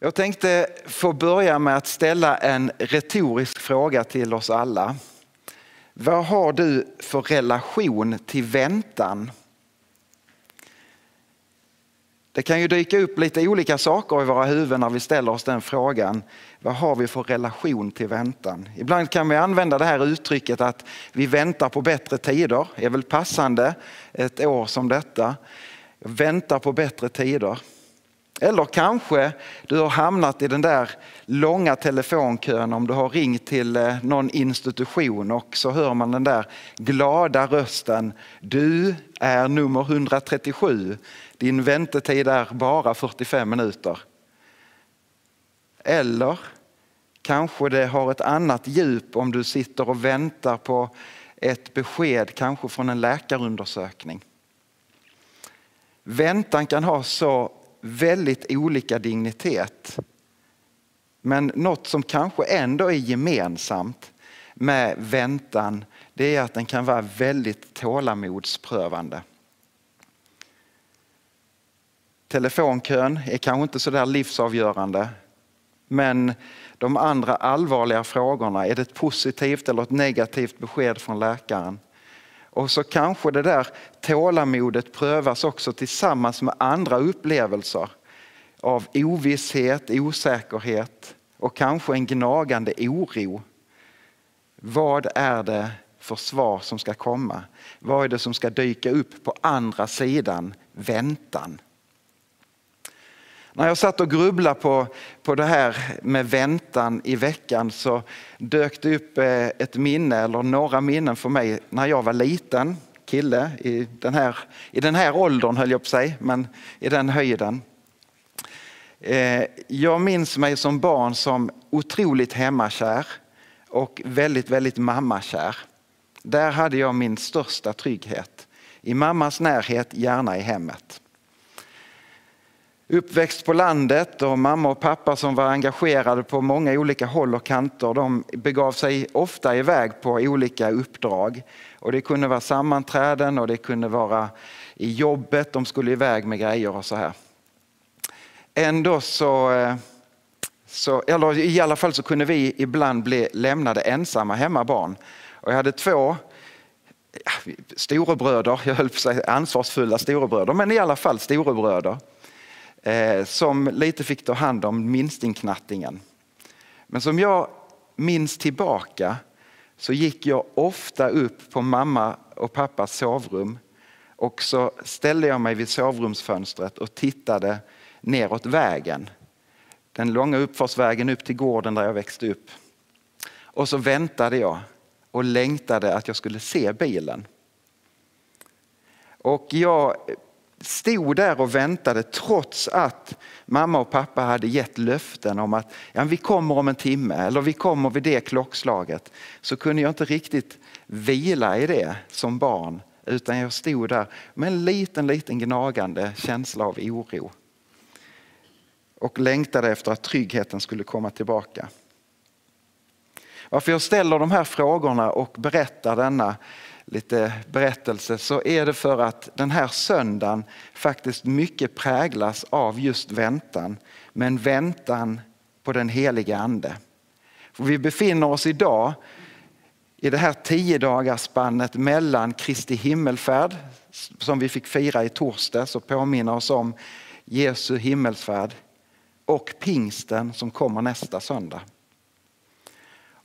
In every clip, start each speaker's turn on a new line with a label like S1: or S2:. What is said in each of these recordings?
S1: Jag tänkte få börja med att ställa en retorisk fråga till oss alla. Vad har du för relation till väntan? Det kan ju dyka upp lite olika saker i våra huvuden när vi ställer oss den frågan. Vad har vi för relation till väntan? Ibland kan vi använda det här uttrycket att vi väntar på bättre tider. Det är väl passande ett år som detta. Väntar på bättre tider. Eller kanske du har hamnat i den där långa telefonkön om du har ringt till eh, någon institution och så hör man den där glada rösten. Du är nummer 137. Din väntetid är bara 45 minuter. Eller kanske det har ett annat djup om du sitter och väntar på ett besked, kanske från en läkarundersökning. Väntan kan ha så väldigt olika dignitet. Men något som kanske ändå är gemensamt med väntan det är att den kan vara väldigt tålamodsprövande. Telefonkön är kanske inte så där livsavgörande men de andra allvarliga frågorna, är det ett positivt eller ett negativt besked från läkaren? Och så kanske det där tålamodet prövas också tillsammans med andra upplevelser av ovisshet, osäkerhet och kanske en gnagande oro. Vad är det för svar som ska komma? Vad är det som ska dyka upp på andra sidan väntan? När jag satt och grubblade på, på det här med väntan i veckan så dök det upp eh, ett minne eller några minnen för mig när jag var liten kille i den här, i den här åldern höll jag på sig, men i den höjden. Eh, jag minns mig som barn som otroligt hemmakär och väldigt, väldigt mammakär. Där hade jag min största trygghet. I mammas närhet, gärna i hemmet uppväxt på landet och mamma och pappa som var engagerade på många olika håll och kanter. De begav sig ofta iväg på olika uppdrag. Och det kunde vara sammanträden och det kunde vara i jobbet, de skulle iväg med grejer och så här. Ändå så, eh, så eller i alla fall så kunde vi ibland bli lämnade ensamma hemma barn. Och jag hade två storebröder, jag höll på att säga ansvarsfulla storebröder, men i alla fall storebröder Eh, som lite fick ta hand om minstingknattingen. Men som jag minns tillbaka så gick jag ofta upp på mamma och pappas sovrum och så ställde jag mig vid sovrumsfönstret och tittade neråt vägen. Den långa uppfartsvägen upp till gården där jag växte upp. Och så väntade jag och längtade att jag skulle se bilen. Och jag stod där och väntade trots att mamma och pappa hade gett löften om att ja, vi kommer om en timme eller vi kommer vid det klockslaget. Så kunde jag inte riktigt vila i det som barn utan jag stod där med en liten, liten gnagande känsla av oro. Och längtade efter att tryggheten skulle komma tillbaka. Varför jag ställer de här frågorna och berättar denna lite berättelse så är det för att den här söndagen faktiskt mycket präglas av just väntan. Men väntan på den heliga ande. För vi befinner oss idag i det här tiodagarsspannet mellan Kristi himmelfärd som vi fick fira i torsdags och påminna oss om Jesu himmelsfärd och pingsten som kommer nästa söndag.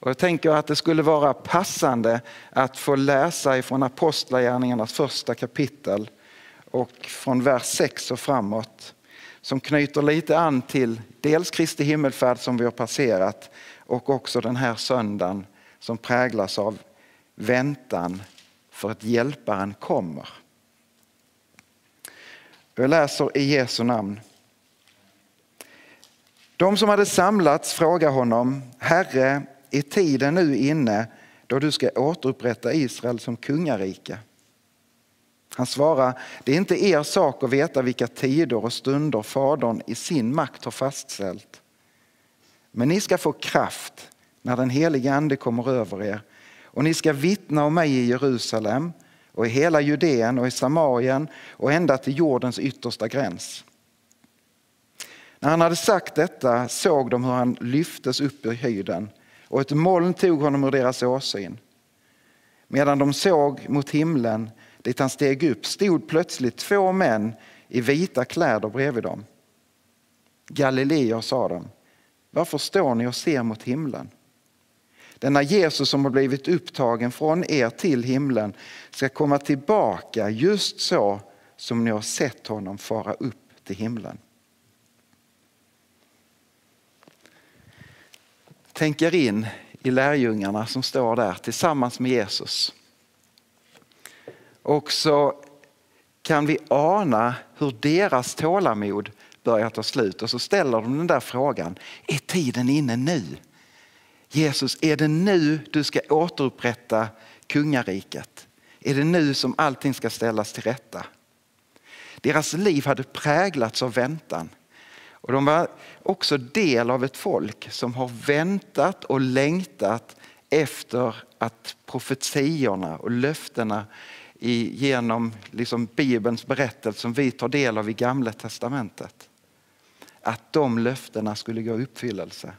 S1: Och jag tänker att det skulle vara passande att få läsa ifrån Apostlagärningarnas första kapitel och från vers 6 och framåt som knyter lite an till dels Kristi himmelfärd som vi har passerat och också den här söndagen som präglas av väntan för att hjälparen kommer. Jag läser i Jesu namn. De som hade samlats frågade honom, Herre, är tiden nu inne då du ska återupprätta Israel som kungarike? Han svarar, det är inte er sak att veta vilka tider och stunder Fadern i sin makt har fastställt. Men ni ska få kraft när den helige Ande kommer över er och ni ska vittna om mig i Jerusalem och i hela Judeen och i Samarien och ända till jordens yttersta gräns. När han hade sagt detta såg de hur han lyftes upp ur höjden och ett moln tog honom ur deras åsyn. Medan de såg mot himlen dit han steg upp stod plötsligt två män i vita kläder bredvid dem. Galileer, sa de, varför står ni och ser mot himlen? Denna Jesus som har blivit upptagen från er till himlen ska komma tillbaka just så som ni har sett honom fara upp till himlen. Tänker in i lärjungarna som står där tillsammans med Jesus. Och så kan vi ana hur deras tålamod börjar ta slut och så ställer de den där frågan, är tiden inne nu? Jesus, är det nu du ska återupprätta kungariket? Är det nu som allting ska ställas till rätta? Deras liv hade präglats av väntan. Och de var också del av ett folk som har väntat och längtat efter att profetiorna och löftena genom liksom Bibelns berättelse som vi tar del av i Gamla testamentet. Att de löftena skulle gå i uppfyllelse.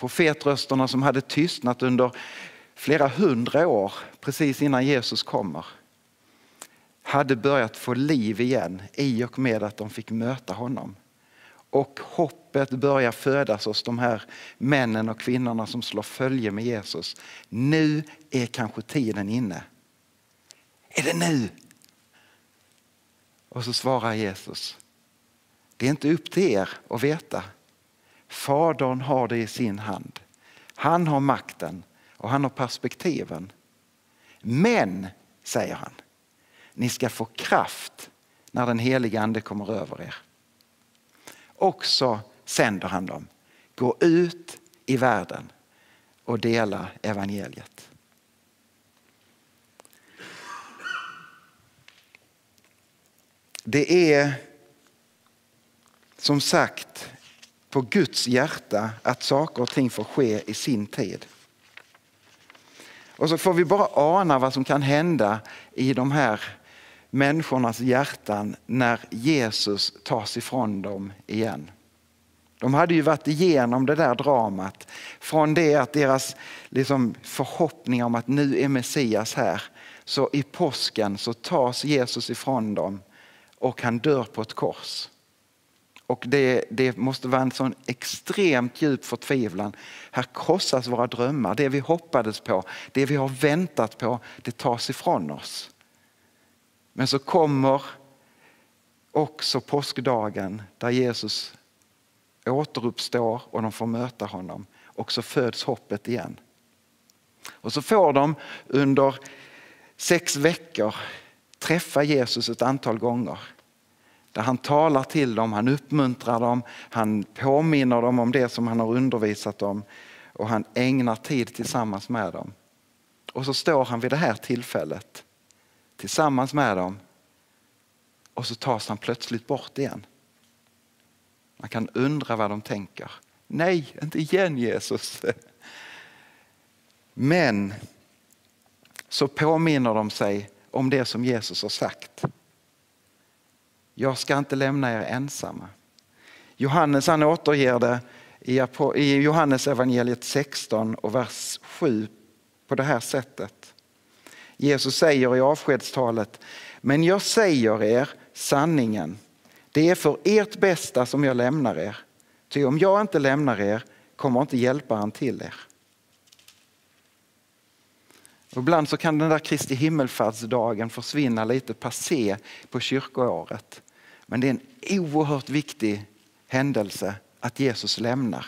S1: Profetrösterna som hade tystnat under flera hundra år precis innan Jesus kommer hade börjat få liv igen i och med att de fick möta honom. Och hoppet börjar födas hos de här männen och kvinnorna som slår följe med Jesus. Nu är kanske tiden inne. Är det nu? Och så svarar Jesus. Det är inte upp till er att veta. Fadern har det i sin hand. Han har makten och han har perspektiven. Men, säger han, ni ska få kraft när den heliga ande kommer över er. Och så sänder han dem. Gå ut i världen och dela evangeliet. Det är som sagt på Guds hjärta att saker och ting får ske i sin tid. Och så får vi bara ana vad som kan hända i de här människornas hjärtan när Jesus tas ifrån dem igen. De hade ju varit igenom det där dramat. Från det att deras liksom, förhoppning om att nu är Messias här. Så i påsken så tas Jesus ifrån dem och han dör på ett kors. Och det, det, måste vara en sån extremt djup förtvivlan. Här krossas våra drömmar. Det vi hoppades på, det vi har väntat på, det tas ifrån oss. Men så kommer också påskdagen där Jesus återuppstår och de får möta honom. Och så föds hoppet igen. Och så får de under sex veckor träffa Jesus ett antal gånger. Där han talar till dem, han uppmuntrar dem, han påminner dem om det som han har undervisat dem och han ägnar tid tillsammans med dem. Och så står han vid det här tillfället tillsammans med dem och så tas han plötsligt bort igen. Man kan undra vad de tänker. Nej, inte igen Jesus. Men så påminner de sig om det som Jesus har sagt. Jag ska inte lämna er ensamma. Johannes han återger det i Johannes evangeliet 16 och vers 7 på det här sättet. Jesus säger i avskedstalet, men jag säger er sanningen. Det är för ert bästa som jag lämnar er. Ty om jag inte lämnar er kommer inte hjälparen till er. Och ibland så kan den där Kristi himmelfärdsdagen försvinna lite passé på kyrkoåret. Men det är en oerhört viktig händelse att Jesus lämnar.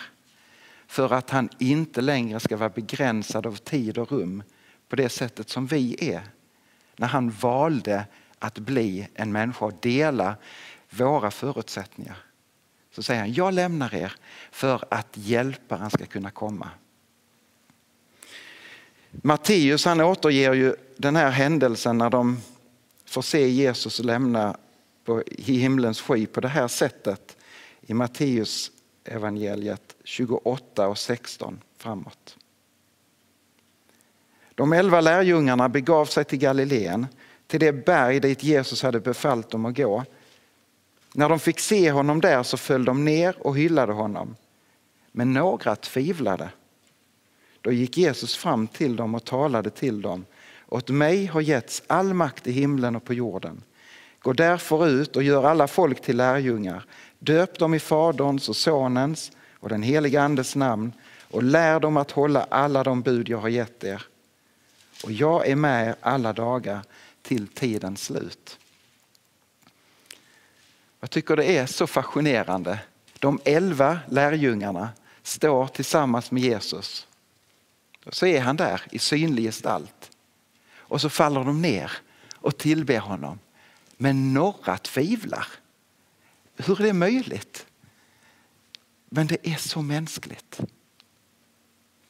S1: För att han inte längre ska vara begränsad av tid och rum på det sättet som vi är. När han valde att bli en människa och dela våra förutsättningar. så säger han, jag lämnar er för att hjälparen ska kunna komma. Matteus han återger ju den här händelsen när de får se Jesus lämna på, i himlens sky på det här sättet i Matteus evangeliet 28 och 16 framåt. De elva lärjungarna begav sig till Galileen, till det berg dit Jesus hade befallt dem att gå. När de fick se honom där så föll de ner och hyllade honom. Men några tvivlade. Då gick Jesus fram till dem och talade till dem. Åt mig har getts all makt i himlen och på jorden. Gå därför ut och gör alla folk till lärjungar. Döp dem i Faderns och Sonens och den helige Andes namn och lär dem att hålla alla de bud jag har gett er. Och jag är med er alla dagar till tidens slut. Jag tycker det är så fascinerande. De elva lärjungarna står tillsammans med Jesus. Så är han där i synlig gestalt. Och så faller de ner och tillber honom. Men några tvivlar. Hur är det möjligt? Men det är så mänskligt.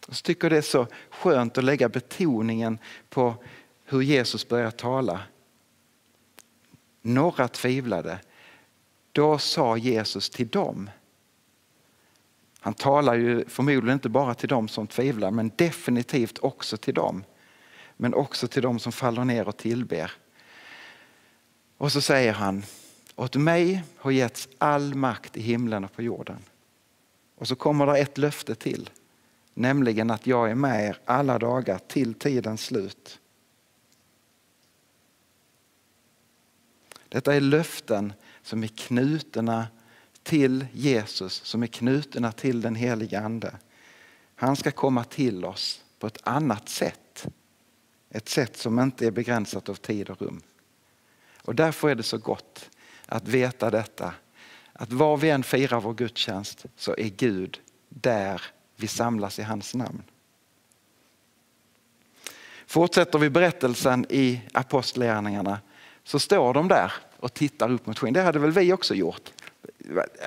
S1: Jag tycker det är så skönt att lägga betoningen på hur Jesus börjar tala. Några tvivlade. Då sa Jesus till dem. Han talar ju förmodligen inte bara till dem som tvivlar men definitivt också till dem. Men också till dem som faller ner och tillber. Och så säger han, åt mig har getts all makt i himlen och på jorden. Och så kommer det ett löfte till, nämligen att jag är med er alla dagar till tidens slut. Detta är löften som är knutna till Jesus, som är knutna till den heliga Ande. Han ska komma till oss på ett annat sätt. Ett sätt som inte är begränsat av tid och rum. Och därför är det så gott att veta detta. Att var vi än firar vår gudstjänst så är Gud där vi samlas i hans namn. Fortsätter vi berättelsen i Apostlagärningarna så står de där och tittar upp mot skyn. Det hade väl vi också gjort.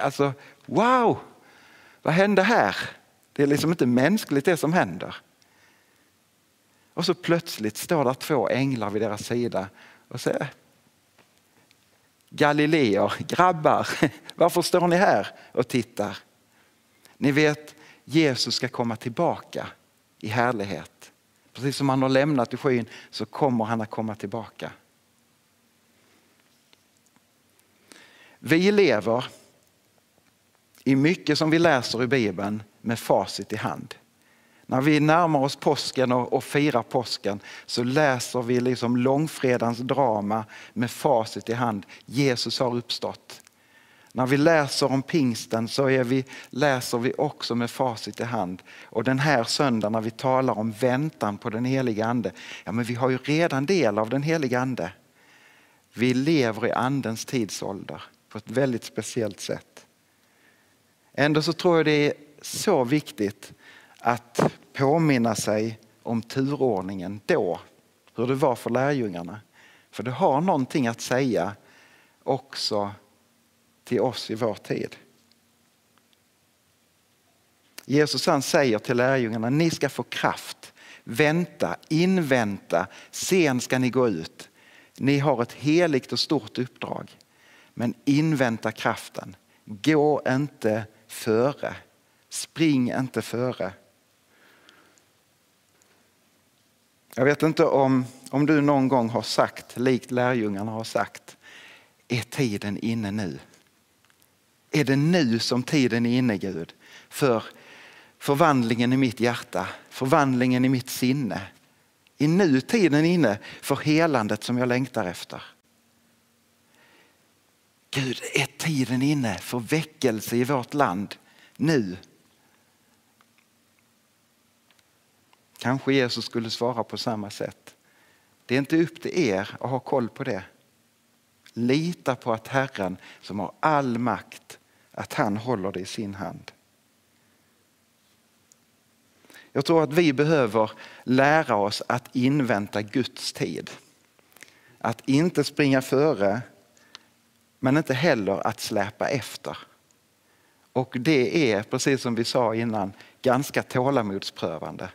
S1: Alltså, wow! Vad hände här? Det är liksom inte mänskligt det som händer. Och så plötsligt står där två änglar vid deras sida och säger Galileer, grabbar, varför står ni här och tittar? Ni vet, Jesus ska komma tillbaka i härlighet. Precis som han har lämnat i skyn så kommer han att komma tillbaka. Vi lever i mycket som vi läser i Bibeln med facit i hand. När vi närmar oss påsken och, och firar påsken så läser vi liksom långfredagens drama med facit i hand. Jesus har uppstått. När vi läser om pingsten så är vi, läser vi också med facit i hand. Och den här söndagen när vi talar om väntan på den heliga ande, ja men vi har ju redan del av den heliga ande. Vi lever i andens tidsålder på ett väldigt speciellt sätt. Ändå så tror jag det är så viktigt att påminna sig om turordningen då, hur det var för lärjungarna. För det har någonting att säga också till oss i vår tid. Jesus han säger till lärjungarna, ni ska få kraft. Vänta, invänta, sen ska ni gå ut. Ni har ett heligt och stort uppdrag. Men invänta kraften. Gå inte före. Spring inte före. Jag vet inte om, om du någon gång har sagt, likt lärjungarna har sagt, är tiden inne nu? Är det nu som tiden är inne Gud för förvandlingen i mitt hjärta, förvandlingen i mitt sinne? Är nu tiden inne för helandet som jag längtar efter? Gud, är tiden inne för väckelse i vårt land nu? Kanske Jesus skulle svara på samma sätt. Det är inte upp till er att ha koll på det. Lita på att Herren som har all makt, att han håller det i sin hand. Jag tror att vi behöver lära oss att invänta Guds tid. Att inte springa före men inte heller att släpa efter. Och det är, precis som vi sa innan, ganska tålamodsprövande.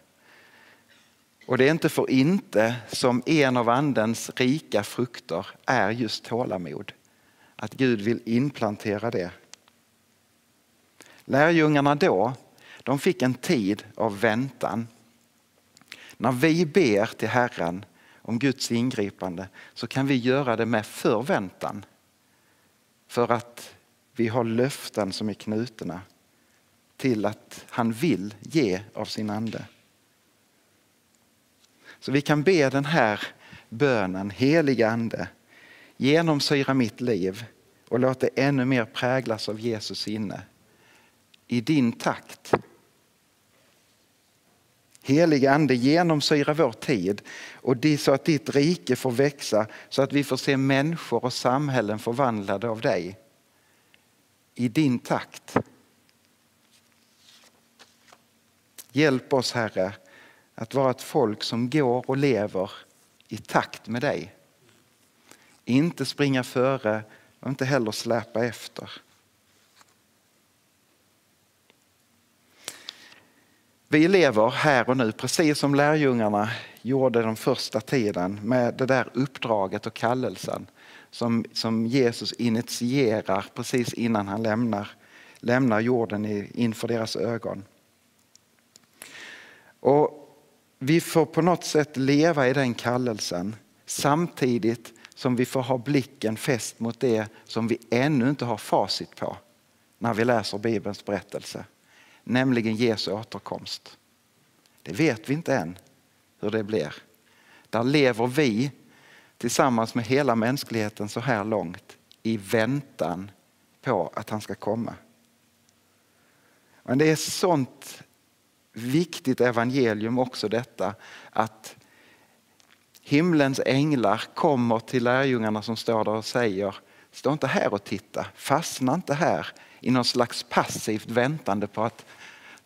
S1: Och det är inte för inte som en av andens rika frukter är just tålamod. Att Gud vill inplantera det. Lärjungarna då, de fick en tid av väntan. När vi ber till Herren om Guds ingripande så kan vi göra det med förväntan. För att vi har löften som är knutna till att han vill ge av sin ande. Så vi kan be den här bönen, heliga ande, genomsyra mitt liv och låt det ännu mer präglas av Jesus sinne. I din takt. Heliga ande, genomsyra vår tid och så att ditt rike får växa så att vi får se människor och samhällen förvandlade av dig. I din takt. Hjälp oss Herre att vara ett folk som går och lever i takt med dig. Inte springa före och inte heller släpa efter. Vi lever här och nu precis som lärjungarna gjorde den första tiden med det där uppdraget och kallelsen som, som Jesus initierar precis innan han lämnar, lämnar jorden inför deras ögon. Och vi får på något sätt leva i den kallelsen samtidigt som vi får ha blicken fäst mot det som vi ännu inte har facit på när vi läser Bibelns berättelse. Nämligen Jesu återkomst. Det vet vi inte än hur det blir. Där lever vi tillsammans med hela mänskligheten så här långt i väntan på att han ska komma. Men det är sånt viktigt evangelium också detta att himlens änglar kommer till lärjungarna som står där och säger stå inte här och titta, fastna inte här i någon slags passivt väntande på att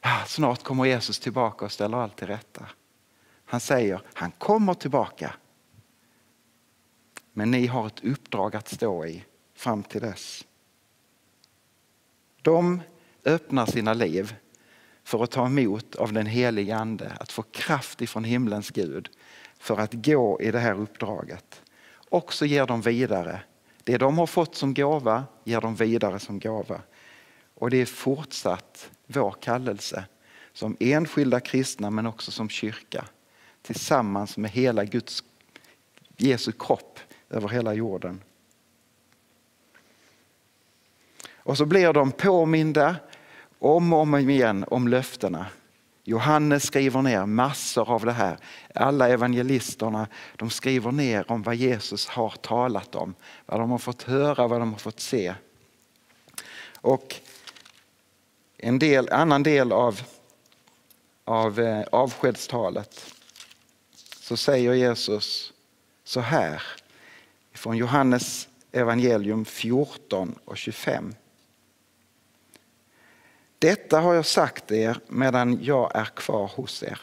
S1: ah, snart kommer Jesus tillbaka och ställer allt till rätta. Han säger, han kommer tillbaka. Men ni har ett uppdrag att stå i fram till dess. De öppnar sina liv för att ta emot av den helige ande, att få kraft ifrån himlens Gud för att gå i det här uppdraget. Och så ger de vidare. Det de har fått som gåva ger de vidare som gåva. Och det är fortsatt vår kallelse som enskilda kristna men också som kyrka tillsammans med hela Guds, Jesu kropp över hela jorden. Och så blir de påminda om och om igen om löftena. Johannes skriver ner massor av det här. Alla evangelisterna de skriver ner om vad Jesus har talat om. Vad de har fått höra, vad de har fått se. Och en del, annan del av, av eh, avskedstalet så säger Jesus så här från Johannes evangelium 14 och 25. Detta har jag sagt er medan jag är kvar hos er.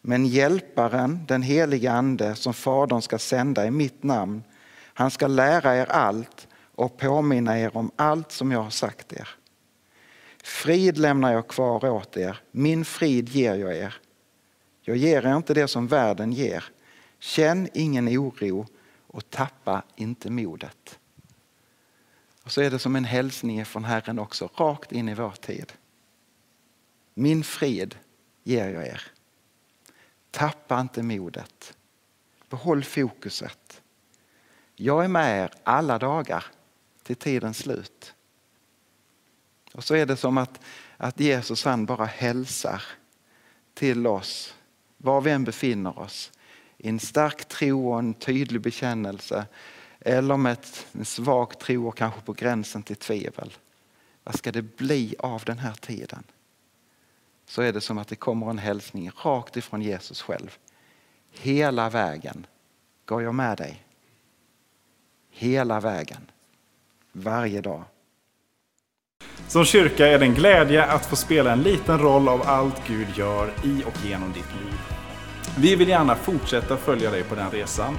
S1: Men hjälparen, den helige ande som Fadern ska sända i mitt namn, han ska lära er allt och påminna er om allt som jag har sagt er. Frid lämnar jag kvar åt er, min frid ger jag er. Jag ger er inte det som världen ger. Känn ingen oro och tappa inte modet. Och så är det som en hälsning från Herren också, rakt in i vår tid. Min frid ger jag er. Tappa inte modet. Behåll fokuset. Jag är med er alla dagar till tidens slut. Och så är det som att, att Jesus han bara hälsar till oss var vi än befinner oss. I en stark tro och en tydlig bekännelse eller med ett, en svag tro och kanske på gränsen till tvivel. Vad ska det bli av den här tiden? Så är det som att det kommer en hälsning rakt ifrån Jesus själv. Hela vägen går jag med dig. Hela vägen. Varje dag.
S2: Som kyrka är det en glädje att få spela en liten roll av allt Gud gör i och genom ditt liv. Vi vill gärna fortsätta följa dig på den resan